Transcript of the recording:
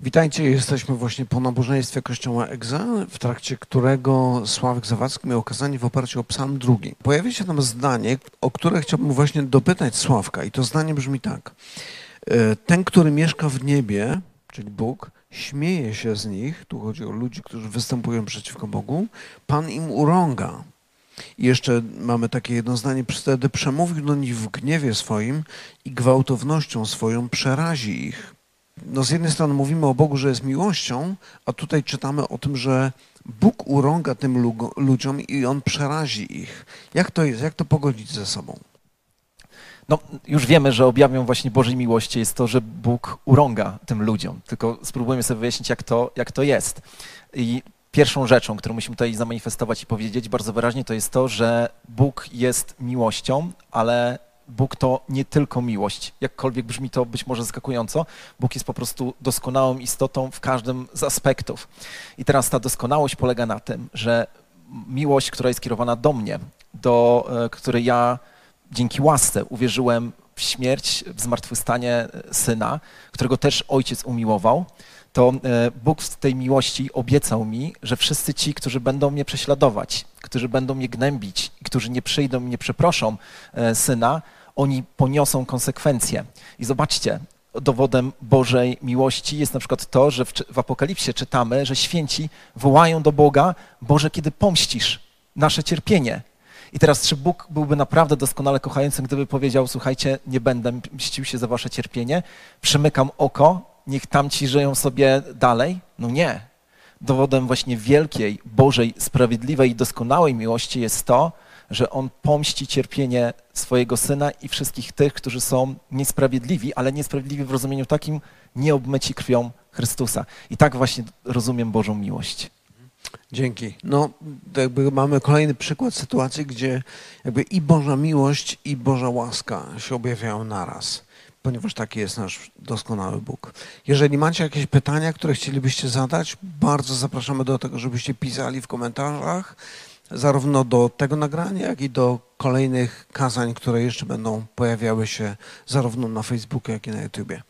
Witajcie, jesteśmy właśnie po nabożeństwie Kościoła Egza, w trakcie którego Sławek Zawadzki miał okazanie w oparciu o psalm drugi. Pojawia się tam zdanie, o które chciałbym właśnie dopytać Sławka i to zdanie brzmi tak. E, Ten, który mieszka w niebie, czyli Bóg, śmieje się z nich, tu chodzi o ludzi, którzy występują przeciwko Bogu, Pan im urąga. I jeszcze mamy takie jedno zdanie, wtedy przemówił do nich w gniewie swoim i gwałtownością swoją przerazi ich no z jednej strony mówimy o Bogu, że jest miłością, a tutaj czytamy o tym, że Bóg urąga tym lu- ludziom i On przerazi ich. Jak to jest? Jak to pogodzić ze sobą? No, już wiemy, że objawią właśnie Bożej miłości jest to, że Bóg urąga tym ludziom. Tylko spróbujmy sobie wyjaśnić, jak to, jak to jest. I pierwszą rzeczą, którą musimy tutaj zamanifestować i powiedzieć bardzo wyraźnie, to jest to, że Bóg jest miłością, ale Bóg to nie tylko miłość. Jakkolwiek brzmi to być może zaskakująco, Bóg jest po prostu doskonałą istotą w każdym z aspektów. I teraz ta doskonałość polega na tym, że miłość, która jest kierowana do mnie, do e, której ja dzięki łasce uwierzyłem w śmierć, w zmartwychwstanie e, syna, którego też ojciec umiłował, to e, Bóg w tej miłości obiecał mi, że wszyscy ci, którzy będą mnie prześladować, którzy będą mnie gnębić, którzy nie przyjdą i nie przeproszą syna, oni poniosą konsekwencje. I zobaczcie, dowodem Bożej miłości jest na przykład to, że w, w Apokalipsie czytamy, że święci wołają do Boga, Boże, kiedy pomścisz nasze cierpienie. I teraz, czy Bóg byłby naprawdę doskonale kochającym, gdyby powiedział, słuchajcie, nie będę mścił się za wasze cierpienie, przymykam oko, niech tamci żyją sobie dalej? No nie. Dowodem właśnie wielkiej, Bożej, sprawiedliwej i doskonałej miłości jest to, że On pomści cierpienie swojego Syna i wszystkich tych, którzy są niesprawiedliwi, ale niesprawiedliwi w rozumieniu takim, nieobmyci krwią Chrystusa. I tak właśnie rozumiem Bożą miłość. Dzięki. No, jakby mamy kolejny przykład sytuacji, gdzie jakby i Boża miłość, i Boża łaska się objawiają naraz, ponieważ taki jest nasz doskonały Bóg. Jeżeli macie jakieś pytania, które chcielibyście zadać, bardzo zapraszamy do tego, żebyście pisali w komentarzach, zarówno do tego nagrania, jak i do kolejnych kazań, które jeszcze będą pojawiały się zarówno na Facebooku, jak i na YouTubie.